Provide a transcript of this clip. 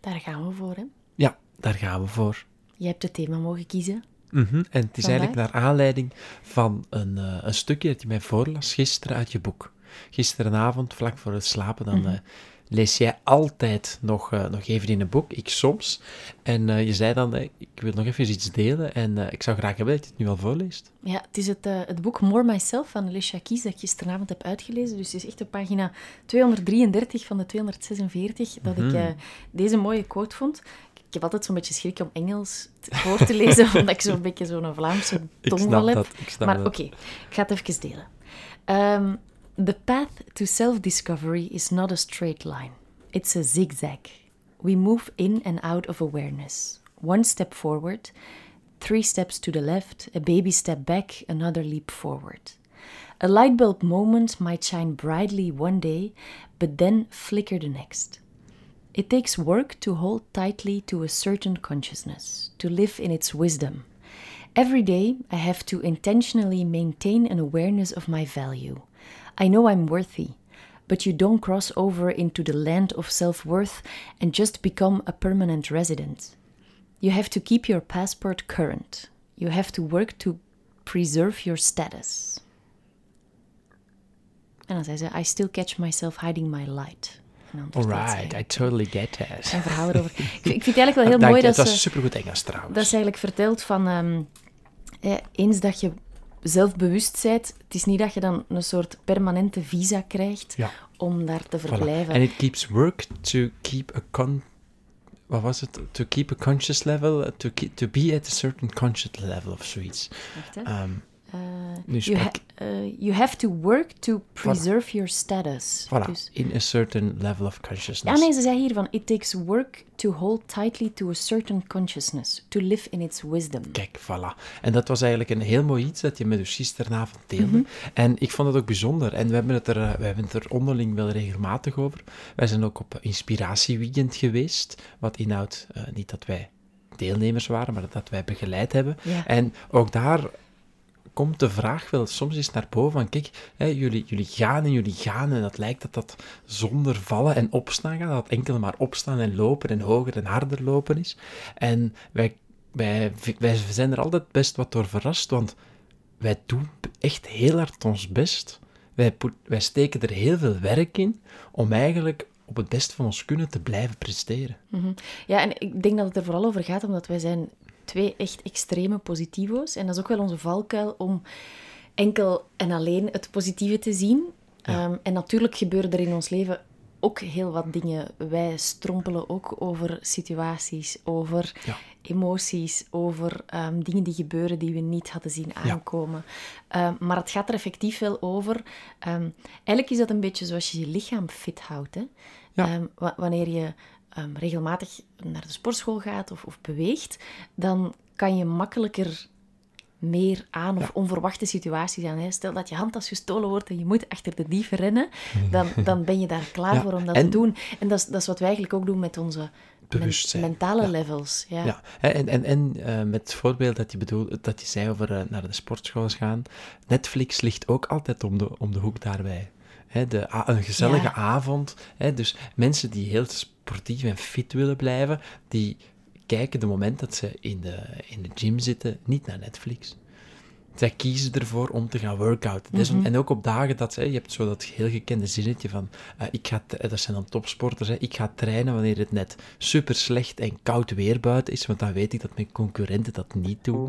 Daar gaan we voor hè. Ja, daar gaan we voor. Je hebt het thema mogen kiezen. Mhm, En het is Vandaag? eigenlijk naar aanleiding van een, eh, een stukje dat je mij voorlas gisteren uit je boek. Gisterenavond, vlak voor het slapen, dan eh, lees jij altijd nog, eh, nog even in een boek, ik soms. En eh, je zei dan, eh, ik wil nog even iets delen en ik zou graag hebben dat je het nu al voorleest. Ja, het is het, het boek More Myself van Alicia Keys dat ik gisteravond heb uitgelezen. Dus het is echt op pagina 233 van de 246 dat ik eh, deze mooie quote vond. Ik heb altijd zo'n beetje schrik om Engels voor te lezen, omdat ik zo'n beetje zo'n Vlaamse snap heb. dat, ik snap maar oké, ik ga het even delen. Ehm, the path to self-discovery is not a straight line. It's a zigzag. We move in and out of awareness. One step forward, three steps to the left, a baby step back, another leap forward. A light bulb moment might shine brightly one day, but then flicker the next. It takes work to hold tightly to a certain consciousness, to live in its wisdom. Every day, I have to intentionally maintain an awareness of my value. I know I'm worthy, but you don't cross over into the land of self worth and just become a permanent resident. You have to keep your passport current. You have to work to preserve your status. En dan zei ze: I still catch myself hiding my light. En dan vertelt Alright, I totally get that. verhaal erover. Ik vind ik vind het eigenlijk wel heel Dank mooi je, dat ze... was supergoed Engels trouwens. Dat is eigenlijk verteld van... ehm, eh, eens dat je zelfbewust bent, het is niet dat je dan een soort permanente visa krijgt Ja. om daar te verblijven. And it keeps work to keep a con... Wat was het? To keep a conscious level, uh, to, keep, to be at a certain conscious level of zoiets. Wacht, hè. Eh, nu ha- sprak... eh, you have to work to preserve your status. Voilà, Dus, in a certain level of ja, consciousness. nee, ze zei hier van... It takes work to hold tightly to a certain consciousness. To live in its wisdom. Kijk, voilà. En dat was eigenlijk een heel mooi iets dat je met dus gisteravond deelde. Mhm. En ik vond het ook bijzonder. En we hebben het, er, eh, we hebben het er onderling wel regelmatig over. Wij zijn ook op inspiratieweekend geweest. Wat inhoudt, eh, niet dat wij deelnemers waren, maar dat wij begeleid hebben. Ja. En ook daar komt de vraag wel soms eens naar boven van, kijk, hè, jullie, jullie gaan en jullie gaan en dat lijkt dat dat zonder vallen en opstaan gaat, dat enkel maar opstaan en lopen en hoger en harder lopen is. En wij, wij, wij zijn er altijd best wat door verrast, want wij doen echt heel hard ons best. Wij, wij steken er heel veel werk in om eigenlijk op het best van ons kunnen te blijven presteren. Mhm. Ja, en ik denk dat het er vooral over gaat, omdat wij zijn twee echt extreme positivo's. En dat is ook wel onze valkuil om enkel en alleen het positieve te zien. Ehm, en natuurlijk gebeuren er in ons leven ook heel wat dingen. Wij strompelen ook over situaties, over Ja. emoties, over ehm, dingen die gebeuren die we niet hadden zien aankomen. Ehm, maar het gaat er effectief wel over. eigenlijk is dat een beetje zoals je je lichaam fit houdt. Hè? Ja. Wanneer je ehm, regelmatig naar de sportschool gaat of, of beweegt, dan kan je makkelijker meer aan of onverwachte situaties aan. Hè? Stel dat je handtas gestolen wordt en je moet achter de dieven rennen, dan, dan ben je daar klaar Ja, voor om dat en- te doen. En dat is, dat is wat wij eigenlijk ook doen met onze bewustzijn. mentale Ja. levels, ja. Ja, en, en, en eh, met het voorbeeld dat je, bedoel, dat je zei over eh, naar de sportschool gaan. Netflix ligt ook altijd om de, om de hoek daarbij. Hè, de, een gezellige Ja. avond. Hè, dus mensen die heel sportief en fit willen blijven, die kijken de moment dat ze in de, in de gym zitten niet naar Netflix. Zij kiezen ervoor om te gaan workouten. Mhm. En ook op dagen dat ze, je hebt zo dat heel gekende zinnetje van, eh, ik ga, t- dat zijn dan topsporters, hè, ik ga trainen wanneer het net super slecht en koud weer buiten is, want dan weet ik dat mijn concurrenten dat niet doen.